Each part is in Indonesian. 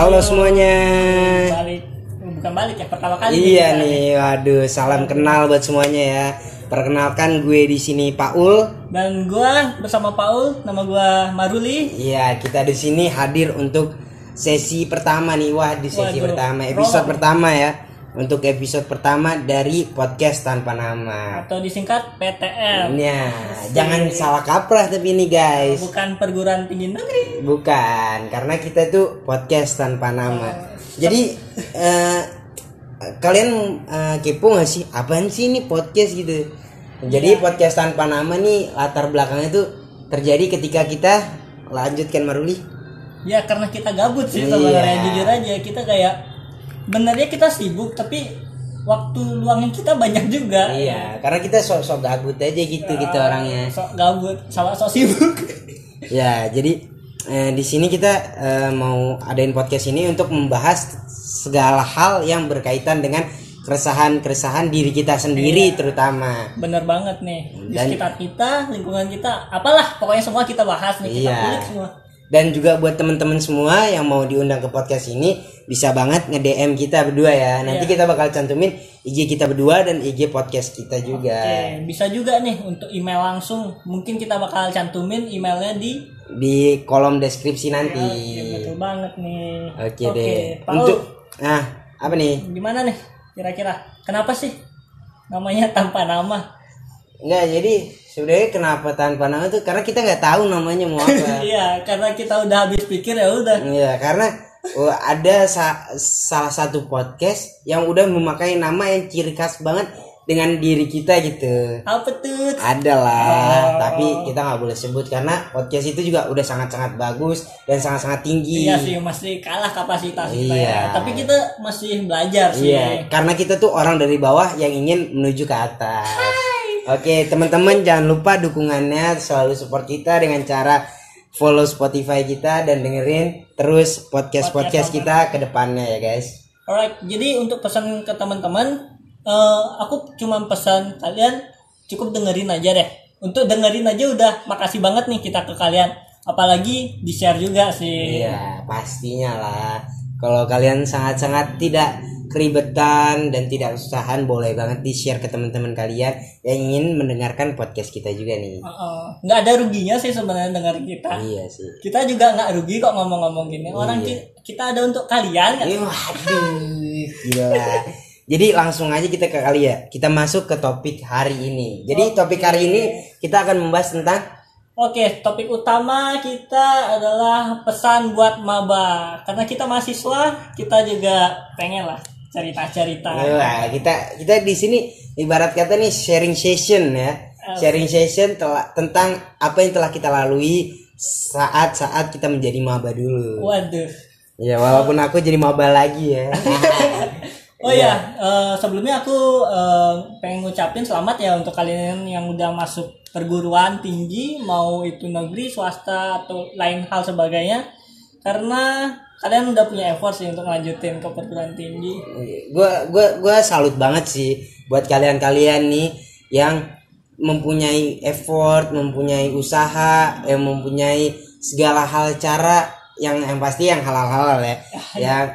Halo semuanya. Balik, bukan balik ya pertama kali. Iya nih, waduh, salam kenal buat semuanya ya. Perkenalkan gue di sini Paul. Dan gua bersama Paul, nama gua Maruli. Iya, kita di sini hadir untuk sesi pertama nih. Wah, di sesi Waduh, pertama, episode pertama ya. Untuk episode pertama dari podcast tanpa nama. Atau disingkat PTM. Nah, jangan salah kaprah tapi ini guys. Bukan perguruan tinggi negeri. Bukan, karena kita itu podcast tanpa nama. Jadi eh, kalian eh, kepo gak sih? Apaan sih ini podcast gitu? Jadi podcast tanpa nama nih latar belakangnya tuh terjadi ketika kita lanjutkan Maruli. Ya karena kita gabut sih Iya. sebenarnya jujur aja kita kayak benernya kita sibuk tapi waktu luangnya kita banyak juga. Iya, karena kita sok-sok gabut aja gitu gitu orangnya. Sok gabut sama sok sibuk. Ya, jadi eh, di sini kita eh, mau adain podcast ini untuk membahas segala hal yang berkaitan dengan keresahan-keresahan diri kita sendiri terutama. Bener banget nih di Dan- sekitar kita, lingkungan kita, apalah pokoknya semua kita bahas nih kita Iya. kulik semua. Dan juga buat teman-teman semua yang mau diundang ke podcast ini bisa banget nge-DM kita berdua ya. Nanti Iya. kita bakal cantumin IG kita berdua dan IG podcast kita juga. Oke, bisa juga nih untuk email langsung. Mungkin kita bakal cantumin emailnya di Di kolom deskripsi nanti. Oke, betul banget nih. Oke deh. Paul, Untuk nah, apa nih? gimana nih kira-kira? Kenapa sih namanya tanpa nama? Enggak, jadi sebenarnya kenapa tanpa nama tuh karena kita nggak tahu namanya mau apa. Iya, karena kita udah habis pikir ya udah. Iya, karena oh, ada sa- salah satu podcast yang udah memakai nama yang ciri khas banget dengan diri kita gitu. Apa tuh? Ada lah, Oh. tapi kita nggak boleh sebut karena podcast itu juga udah sangat-sangat bagus dan sangat-sangat tinggi. Iya sih, masih kalah kapasitas kita Iya. ya. Tapi kita masih belajar sih. Iya, karena kita tuh orang dari bawah yang ingin menuju ke atas. Oke, teman-teman jangan lupa dukungannya selalu support kita dengan cara follow Spotify kita dan dengerin terus podcast-podcast kita ke depannya ya, guys. Alright, jadi untuk pesan ke teman-teman, eh, aku cuma pesan kalian cukup dengerin aja deh. Untuk dengerin aja udah makasih banget nih kita ke kalian. Apalagi di share juga sih. Iya, pastinya lah. Kalau kalian sangat-sangat tidak keribetan dan tidak kesusahan, boleh banget di-share ke teman-teman kalian yang ingin mendengarkan podcast kita juga nih. Heeh. nggak ada ruginya sih sebenarnya dengar kita. Iya sih. Kita juga nggak rugi kok ngomong-ngomong gini. Orang Iya. ki- kita ada untuk kalian kan? Waduh, gila. Jadi langsung aja kita ke kali ya. Kita masuk ke topik hari ini. Jadi topik hari ini kita akan membahas tentang Oke, topik utama kita adalah pesan buat maba. Karena kita mahasiswa, kita juga pengen lah cerita-cerita. Wah, kita kita di sini ibarat kata nih sharing session ya. Sharing session telah, tentang apa yang telah kita lalui saat-saat kita menjadi maba dulu. Waduh. Ya walaupun aku jadi maba lagi ya. Oh ya, eh, sebelumnya aku eh, pengen ngucapin selamat ya untuk kalian yang udah masuk perguruan tinggi, mau itu negeri, swasta atau lain hal sebagainya. Karena kalian udah punya effort sih untuk lanjutin ke perguruan tinggi. Gua gua gua salut banget sih buat kalian-kalian nih yang mempunyai effort, mempunyai usaha, yang mempunyai segala hal cara yang yang pasti yang halal-halal ya. yang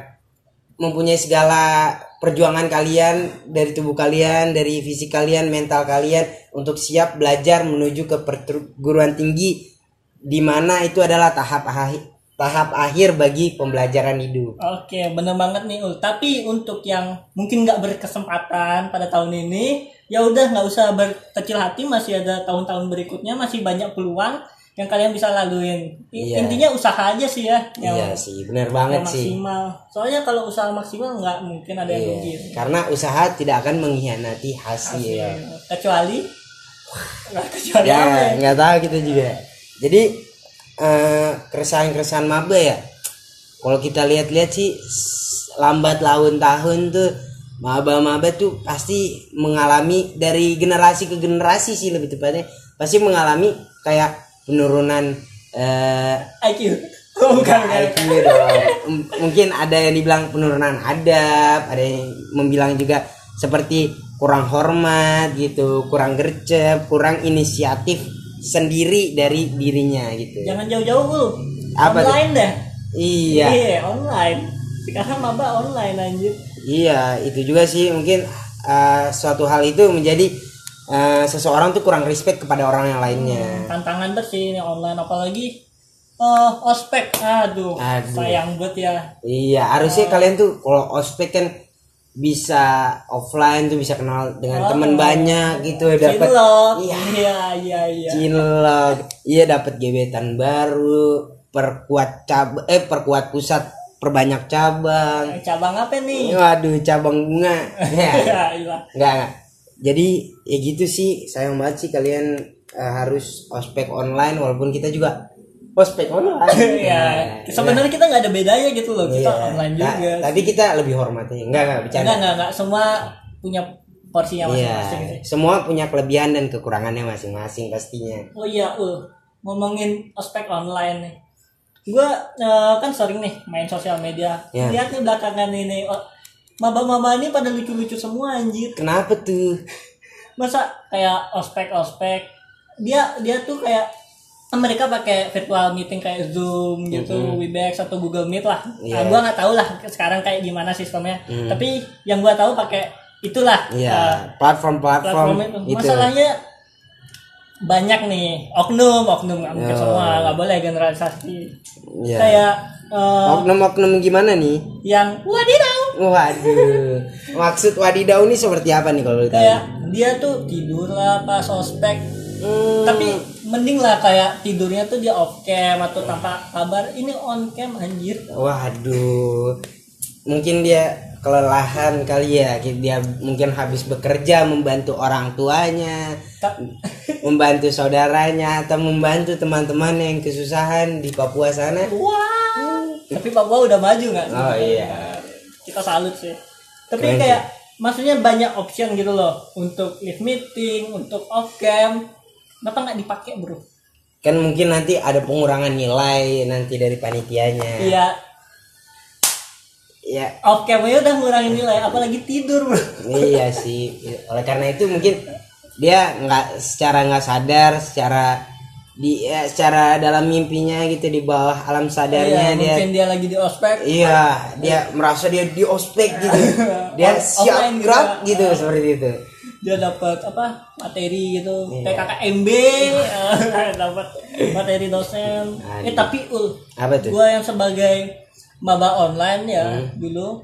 mempunyai segala perjuangan kalian dari tubuh kalian, dari fisik kalian, mental kalian untuk siap belajar menuju ke perguruan tinggi di mana itu adalah tahap akhir tahap akhir bagi pembelajaran hidup. Oke, bener banget nih Ul. Tapi untuk yang mungkin nggak berkesempatan pada tahun ini, ya udah nggak usah berkecil hati, masih ada tahun-tahun berikutnya, masih banyak peluang yang kalian bisa laluin. Iya. Intinya usaha aja sih ya, yang, Iya sih, benar yang banget sih. maksimal. Soalnya kalau usaha maksimal nggak mungkin ada yang Iya, rugi. karena usaha tidak akan mengkhianati hasil. Kecuali, nggak kecuali Ya, apa ya? nggak tahu kita juga. Jadi eh, keresahan-keresahan maba ya. Kalau kita lihat-lihat sih lambat laun tahun tuh maba-maba tuh pasti mengalami dari generasi ke generasi sih lebih tepatnya pasti mengalami kayak penurunan eh IQ. Oh, bukan, bukan. IQ dong. M- mungkin ada yang dibilang penurunan adab, ada yang membilang juga seperti kurang hormat gitu, kurang gercep, kurang inisiatif sendiri dari dirinya gitu. Jangan jauh-jauh Ul. Apa tuh? Online deh. Iya. Iya, online. sekarang maba online anjir iya itu juga sih mungkin uh, suatu hal itu menjadi uh, seseorang tuh kurang respect kepada orang yang lainnya. Tantangan banget sih ini online apalagi eh ospek. Aduh, Aduh. sayang banget ya. Iya harusnya kalian tuh kalau ospek kan bisa offline tuh bisa kenal dengan Oh. teman banyak gitu dapat Cinlok. iya. Iya iya iya. Iya dapat gebetan baru perkuat cab eh perkuat pusat perbanyak cabang. Cabang apa nih? Waduh cabang bunga. Ya ya iya. Enggak, enggak. Jadi ya gitu sih, sayang banget sih kalian eh, harus ospek online walaupun kita juga ospek online. ya sebenarnya kita nggak ada bedanya gitu loh kita Iya. online juga Tapi kita lebih hormati. Enggak, enggak bercanda. enggak enggak enggak semua punya porsinya Iya, masing-masing sih semua punya kelebihan dan kekurangannya masing-masing pastinya. oh iya uh ngomongin ospek online nih gua eh, kan sering nih main sosial media Ya. lihat nih belakangan ini oh, maba-maba ini pada lucu-lucu semua anjir Kenapa tuh? masa kayak ospek ospek dia dia tuh kayak mereka pakai virtual meeting kayak zoom gitu webex atau google meet lah Iya. nah, gua nggak tahu lah sekarang kayak gimana sistemnya tapi yang gua tahu pakai itulah Iya, eh, platform-platform platform itu itu. masalahnya banyak nih oknum oknum nggak mungkin Ya. semua nggak boleh generalisasi Iya. kayak eh, Oknum-oknum gimana nih? yang wadidaw Waduh. Maksud wadidaw ini seperti apa nih kalau ditanya? kayak dia tuh tidur lah pas ospek. Hmm, tapi mending lah kayak tidurnya tuh dia off cam atau tanpa kabar. Ini on cam anjir. Waduh, mungkin dia kelelahan kali ya. Dia mungkin habis bekerja membantu orang tuanya, Ta- membantu saudaranya, atau membantu teman-teman yang kesusahan di Papua sana. wah. Tapi Papua udah maju nggak? Oh iya, kita salut sih. Tapi Keren kayak maksudnya banyak option gitu loh. Untuk live meeting untuk off cam. Kenapa nggak dipakai bro? Kan mungkin nanti ada pengurangan nilai nanti dari panitianya. iya. Ya, off camnya udah ngurangin nilai apalagi tidur bro. Iya sih. Oleh karena itu mungkin dia nggak secara nggak sadar, secara di ya, secara dalam mimpinya gitu di bawah alam sadarnya Iya, dia mungkin dia lagi di ospek Iya, dia merasa dia di ospek gitu. Dia Off- siap gitu. gerak gitu seperti itu. dia dapat apa materi gitu Iya. PKKMB eh, dapat materi dosen eh Aduh. tapi ul Apa tuh? gue yang sebagai maba online ya Hmm. dulu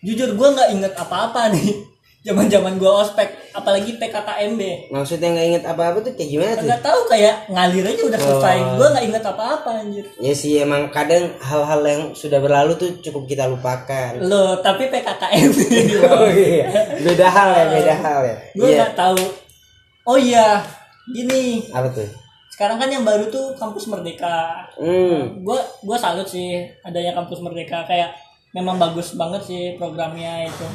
jujur gue nggak inget apa-apa nih zaman zaman gue ospek apalagi PKKMB Maksudnya nggak inget apa-apa tuh kayak gimana tuh? nggak tahu kayak ngalir aja udah selesai Oh. gue nggak inget apa-apa anjir Ya sih emang kadang hal-hal yang sudah berlalu tuh cukup kita lupakan. lo tapi PKKMB Oh iya, beda hal ya, beda hal ya. gue Iya. nggak tahu oh iya gini Apa tuh? sekarang kan yang baru tuh kampus merdeka Hmm. gue gue salut sih adanya kampus merdeka kayak memang bagus banget sih programnya itu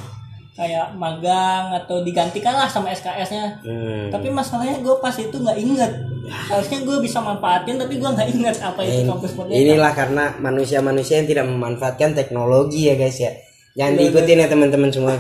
kayak magang atau digantikan lah sama SKS-nya Hmm. tapi masalahnya gue pas itu nggak inget harusnya gue bisa manfaatin tapi gue nggak inget apa itu In- kampus merdeka inilah karena manusia-manusia yang tidak memanfaatkan teknologi ya guys ya. Jangan diikutin ya teman-teman semua.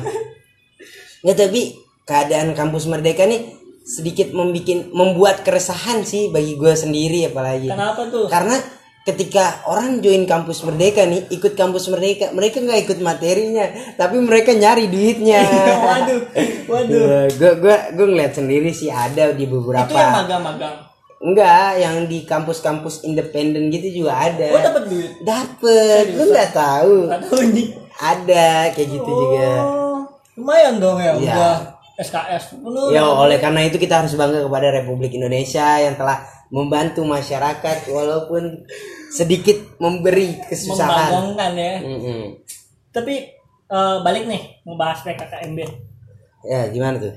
Nggak tapi keadaan kampus merdeka nih sedikit membikin membuat keresahan sih bagi gue sendiri apalagi. kenapa tuh Karena ketika orang join kampus merdeka nih ikut kampus merdeka mereka nggak ikut materinya tapi mereka nyari duitnya. waduh waduh gue gue gue ngeliat sendiri sih ada di beberapa. itu yang magang-magang Enggak, yang di kampus-kampus independen gitu juga ada. gue dapet duit Dapet, lu nggak tahu. nggak tahu nih Ada kayak gitu juga. oh lumayan dong ya Iya. udah SKS penuh Ya, oleh karena itu kita harus bangga kepada Republik Indonesia yang telah membantu masyarakat walaupun sedikit memberi kesusahan. membanggakan ya Mm-mm. tapi eh, balik nih ngebahas PKKMB Ya, gimana tuh?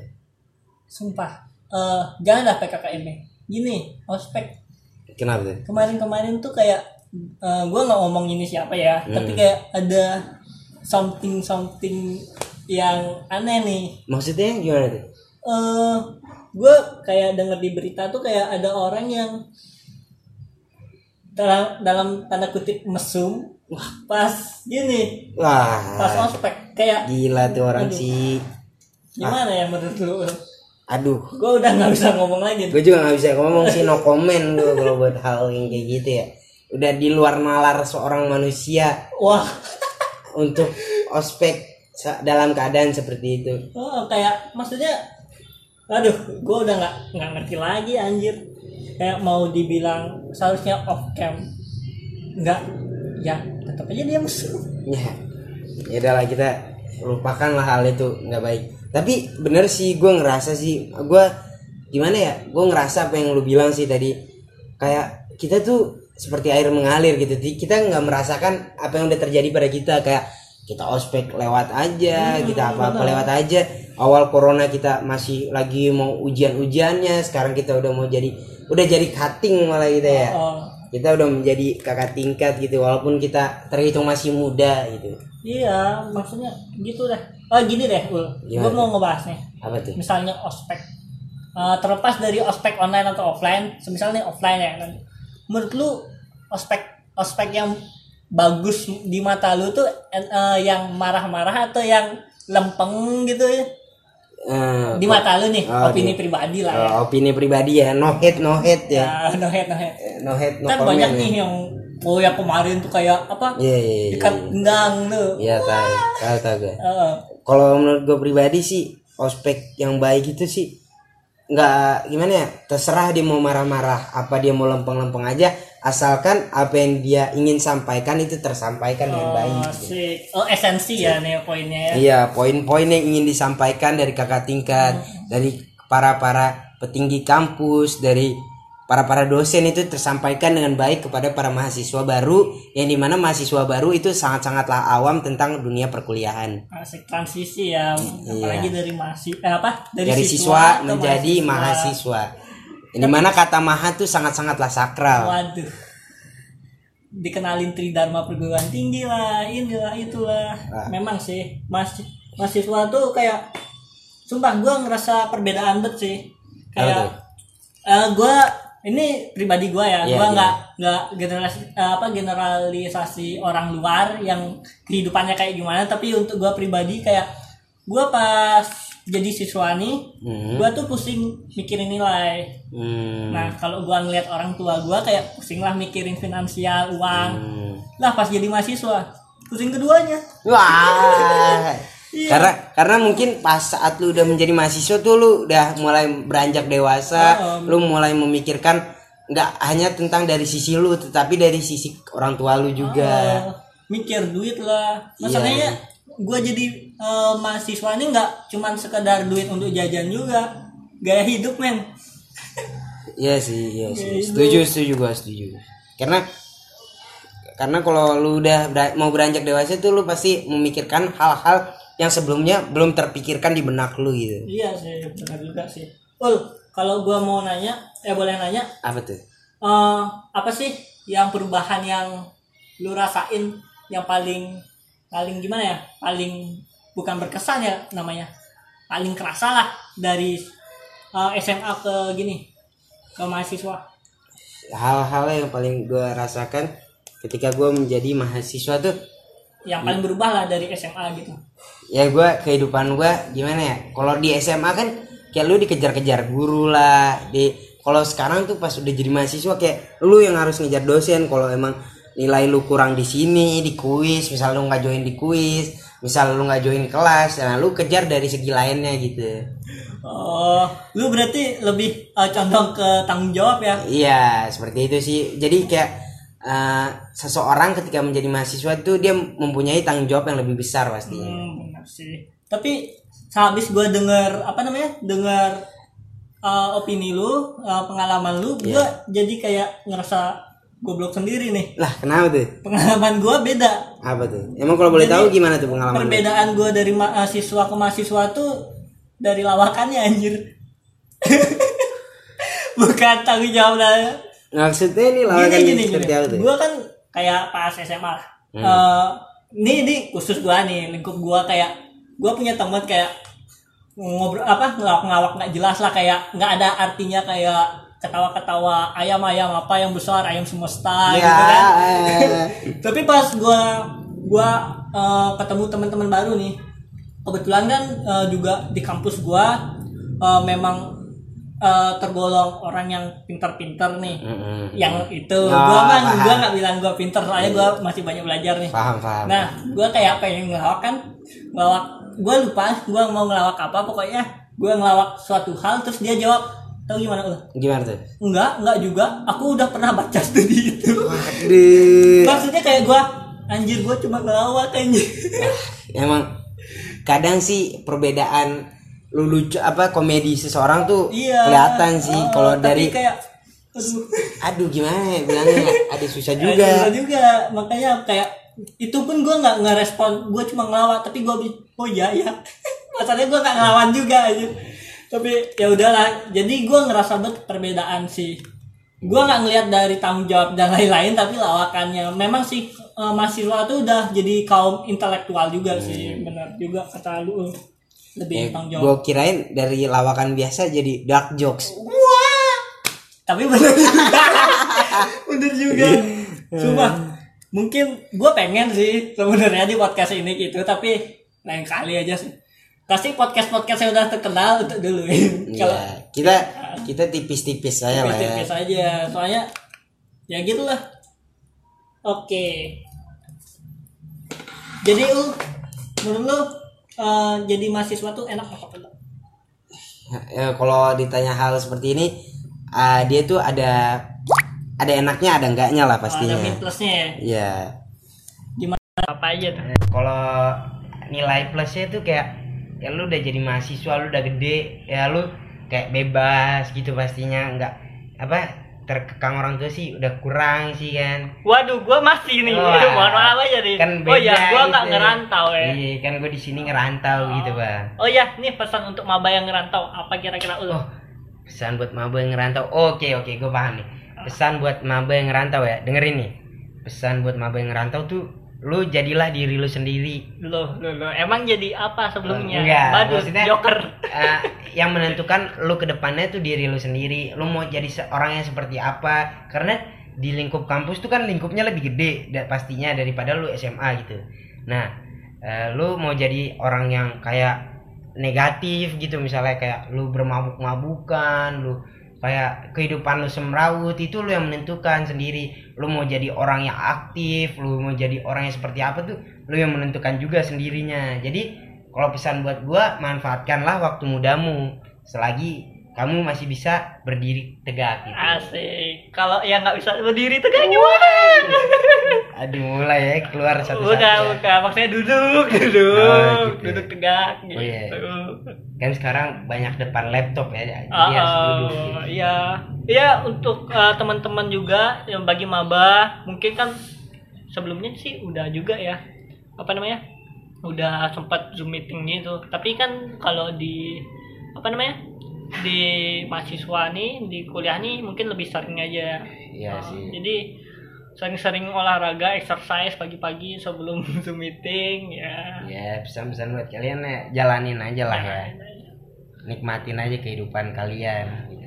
sumpah eh jangan dah PKKMB gini ospek Kenapa tuh? kemarin-kemarin tuh kayak eh gue nggak ngomong ini siapa ya tapi kayak ada something something yang aneh nih Maksudnya gimana tuh? Eh gue kayak denger di berita tuh kayak ada orang yang dalam dalam tanda kutip mesum pas gini pas Wah, ospek kayak gila tuh orang Aduh. sih. gimana ya menurut lu? Aduh, gue udah nggak bisa ngomong lagi. Gue juga nggak bisa ngomong sih no comment gue kalau buat hal yang kayak gitu ya. Udah di luar nalar seorang manusia. Wah. Untuk ospek dalam keadaan seperti itu. Oh, kayak maksudnya aduh gue udah nggak nggak ngerti lagi anjir. Kayak mau dibilang seharusnya off cam. Nggak. Ya tetap aja dia musuh ya ya udahlah kita lupakanlah hal itu nggak baik. Tapi bener sih gue ngerasa sih gue gimana ya gue ngerasa apa yang lu bilang sih tadi. Kayak kita tuh seperti air mengalir gitu kita nggak merasakan apa yang udah terjadi pada kita. Kayak kita ospek lewat aja kita apa apa lewat aja awal corona kita masih lagi mau ujian-ujiannya sekarang kita udah mau jadi udah jadi cutting malah kita ya. Oh kita udah menjadi kakak tingkat gitu walaupun kita terhitung masih muda gitu. Iya maksudnya gitu deh. Oh gini deh ul. Gue mau ngebahas nih. Apa tuh? Misalnya ospek. Eh, terlepas dari ospek online atau offline misalnya offline ya. Menurut lu ospek ospek yang bagus di mata lu tuh eh, yang marah-marah atau yang lempeng gitu ya Eh, di mata lu nih Oh, opini di- pribadi lah eh, ya. opini pribadi ya no hate no hate ya. Ya, no hate no hate. Eh, no hate no kan comment banyak ya. nih yang oh yang kemarin tuh kayak apa? Iya iya iya ikat gendang tuh iya tahu tahu tahu gue Heeh. kalau menurut gue pribadi sih ospek yang baik itu sih nggak gimana ya terserah dia mau marah-marah apa dia mau lempeng-lempeng aja asalkan apa yang dia ingin sampaikan itu tersampaikan dengan baik oh, si oh esensi ya nih poinnya ya. Iya, poin-poin yang ingin disampaikan dari kakak tingkat, dari para para petinggi kampus, dari para para dosen itu tersampaikan dengan baik kepada para mahasiswa baru, yang di mana mahasiswa baru itu sangat-sangatlah awam tentang dunia perkuliahan. asik transisi ya Iya. apalagi dari masih eh, apa dari, Dari, siswa, siswa, menjadi mahasiswa. Yang di mana kata maha itu sangat-sangatlah sakral. waduh dikenalin tridharma perguruan tinggi lah inilah itulah Ah. memang sih mas mahasiswa tuh kayak sumpah gue ngerasa perbedaan bet sih kayak tuh? eh gue ini pribadi gue ya Iya, gue iya. nggak nggak generasi eh, apa generalisasi orang luar yang kehidupannya kayak gimana tapi untuk gue pribadi kayak gue pas jadi siswa nih Hmm. gue tuh pusing mikirin nilai Hmm. Nah kalau gua ngeliat orang tua gua kayak pusing lah mikirin finansial uang. Hmm. Lah pas jadi mahasiswa pusing keduanya. Wah. Iya. Karena karena mungkin pas saat lu udah menjadi mahasiswa tuh lu udah mulai beranjak dewasa, Heeh. lu mulai memikirkan nggak hanya tentang dari sisi lu tetapi dari sisi orang tua lu juga. Eh, mikir duit lah. Masalahnya gua jadi eh, mahasiswa ini nggak cuman sekedar duit untuk jajan juga, gaya hidup men. Iya sih, iya sih. Setuju, setuju gua setuju. Karena karena kalau lu udah mau beranjak dewasa tuh lu pasti memikirkan hal-hal yang sebelumnya belum terpikirkan di benak lu gitu. Iya sih benar juga sih. Ul kalau gua mau nanya, eh boleh nanya, Apa tuh? eh apa sih yang perubahan yang lu rasain yang paling paling gimana ya paling bukan berkesan ya namanya paling kerasa lah dari eh, SMA ke gini ke mahasiswa Hal-hal yang paling gua rasakan ketika gua menjadi mahasiswa tuh yang paling berubah lah dari SMA gitu ya gue kehidupan gue gimana ya? Kalau di SMA kan kayak lu dikejar-kejar guru lah di kalau sekarang tuh pas udah jadi mahasiswa kayak lu yang harus ngejar dosen. Kalau emang nilai lu kurang di sini di kuis misal lu nggak join di kuis misal lu nggak join kelas nah lu kejar dari segi lainnya gitu. Oh lu berarti lebih eh, condong ke tanggung jawab ya? Iya seperti itu sih. Jadi kayak eh, seseorang ketika menjadi mahasiswa tuh dia mempunyai tanggung jawab yang lebih besar pastinya Hmm, benar sih. Tapi habis gue denger apa namanya, dengar uh, opini lu, uh, pengalaman lu, gue jadi kayak ngerasa goblok sendiri nih. lah kenapa tuh Pengalaman gue beda. apa tuh emang kalau boleh Jadi, tahu gimana tuh pengalaman? Perbedaan gue dari mahasiswa ke mahasiswa tuh dari lawakannya anjir. Bukan tanggung jawab. Maksudnya ini lawakan gini gini seperti gini apa tuh? gue kan kayak pas SMA lah Eh, ini ini khusus gue nih lingkup gue kayak gue punya teman kayak ngobrol apa ngelawak nggak jelas lah kayak nggak ada artinya kayak ketawa-ketawa ayam ayam apa yang besar ayam semesta Ya, gitu kan. eh, tapi pas gua gua eh, ketemu teman-teman baru nih kebetulan kan eh, juga di kampus gua eh, memang eh, tergolong orang yang pinter-pinter nih. Mm-mm. yang itu Oh, gua mah paham. gua nggak bilang gua pinter soalnya gua masih banyak belajar nih. Paham paham. Nah gua kayak pengen ngelawak kan? Ngelawak gua lupa gua mau ngelawak apa pokoknya gua ngelawak suatu hal terus dia jawab tahu gimana ulah gimana tuh? Enggak enggak juga. Aku udah pernah baca studi itu. Waduh. maksudnya kayak gua anjir gua cuma ngelawak anjir. Emang kadang sih perbedaan lu lucu apa komedi seseorang tuh iya. kelihatan sih Oh, kalau dari kayak aduh. Aduh gimana ya bilangnya? Ada susah Ada juga. juga. Makanya kayak itu pun gue nggak ngerespon gue cuma ngelawak tapi gue oh iya ya masalahnya gue nggak ngelawan juga aja. Tapi ya udahlah. Jadi gue ngerasa banget perbedaan sih. Gue nggak ngelihat dari tanggung jawab dan lain-lain tapi lawakannya. Memang sih eh, mahasiswa tuh udah jadi kaum intelektual juga sih. Benar juga kata lu lebih jawab gue kirain dari lawakan biasa jadi dark jokes. Tapi bener juga. Bener juga. Sumpah mungkin gue pengen sih sebenarnya di podcast ini gitu tapi lain kali aja sih. Pasti podcast podcast yang udah terkenal untuk dulu. Iya, kita kita tipis-tipis aja lah ya. Tipis-tipis aja. Soalnya ya gitulah. Oke. Jadi lu menurut lu eh, jadi mahasiswa tuh enak apa enggak? Ya, kalau ditanya hal seperti ini ah, dia tuh ada ada enaknya ada enggaknya lah ada pastinya. min plusnya ya? Iya. gimana? Apa aja tuh? Kalau nilai plusnya tuh kayak ya lu udah jadi mahasiswa lu udah gede ya lu kayak bebas gitu pastinya nggak apa terkekang orang tua sih udah kurang sih kan Waduh, gua masih nih. Wah. Mohon maaf aja nih. kan oh ya, gua nggak gitu. ngerantau ya. iya kan gue di sini ngerantau gitu bang Oh ya, nih pesan untuk maba yang ngerantau. Apa kira-kira lu? oh pesan buat maba yang ngerantau oke oke gue paham nih pesan buat maba yang ngerantau ya dengerin nih pesan buat maba yang ngerantau tuh lu jadilah diri lu sendiri Loh, loh, loh. Emang jadi apa sebelumnya? Enggak, Badut, maksudnya- Joker. Eh, yang menentukan lu ke depannya tuh diri lu sendiri lu mau jadi se- orang yang seperti apa karena di lingkup kampus tuh kan lingkupnya lebih gede pastinya daripada lu SMA gitu nah eh, lu mau jadi orang yang kayak negatif gitu misalnya kayak lu bermabuk-mabukan lu kayak kehidupan lu semrawut itu lu yang menentukan sendiri lu mau jadi orang yang aktif lu mau jadi orang yang seperti apa tuh lu yang menentukan juga sendirinya jadi kalau pesan buat gua manfaatkanlah waktu mudamu selagi kamu masih bisa berdiri tegak gitu. Asik. Kalau yang nggak bisa berdiri kayak gimana? Aduh mulai ya keluar satu-satu. Udah, ya. Maksudnya duduk, duduk, Oh, gitu. duduk tegak gitu. Oh, iya. Kan sekarang banyak depan laptop ya, jadi Ah, harus ah, duduk. gitu. Iya, iya untuk eh, teman-teman juga yang bagi maba mungkin kan sebelumnya sih udah juga ya apa namanya udah sempat zoom meeting gitu. Tapi kan kalau di apa namanya di mahasiswa nih di kuliah nih mungkin lebih sering aja. Iya Ah, sih. Jadi sering-sering olahraga, exercise pagi-pagi sebelum zoom meeting ya. Ya pesan-pesan buat kalian ya jalanin aja lah ya. Nikmatin aja kehidupan kalian gitu.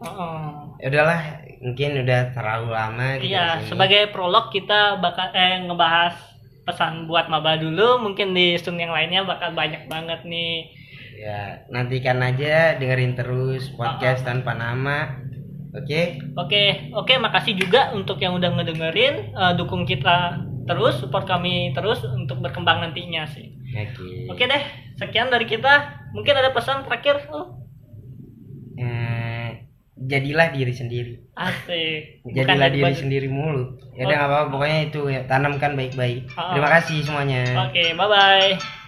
Heeh. Ya udahlah, mungkin udah terlalu lama gitu Iya, sebagai prolog kita bakal eh ngebahas pesan buat maba dulu, mungkin di Zoom yang lainnya bakal banyak banget nih. Ya, nantikan aja dengerin terus podcast tanpa nama. Oke? Oke, oke, makasih juga untuk yang udah ngedengerin, Eh, dukung kita terus, support kami terus untuk berkembang nantinya sih. Oke. Oke deh, sekian dari kita. Mungkin ada pesan terakhir, oh, Eh, jadilah diri sendiri. asik. Bukan Jadilah diri baju- sendiri mulu. Ya udah Oh. apa-apa, pokoknya itu ya tanamkan baik-baik. Oh. Terima kasih semuanya. Oke, bye bye.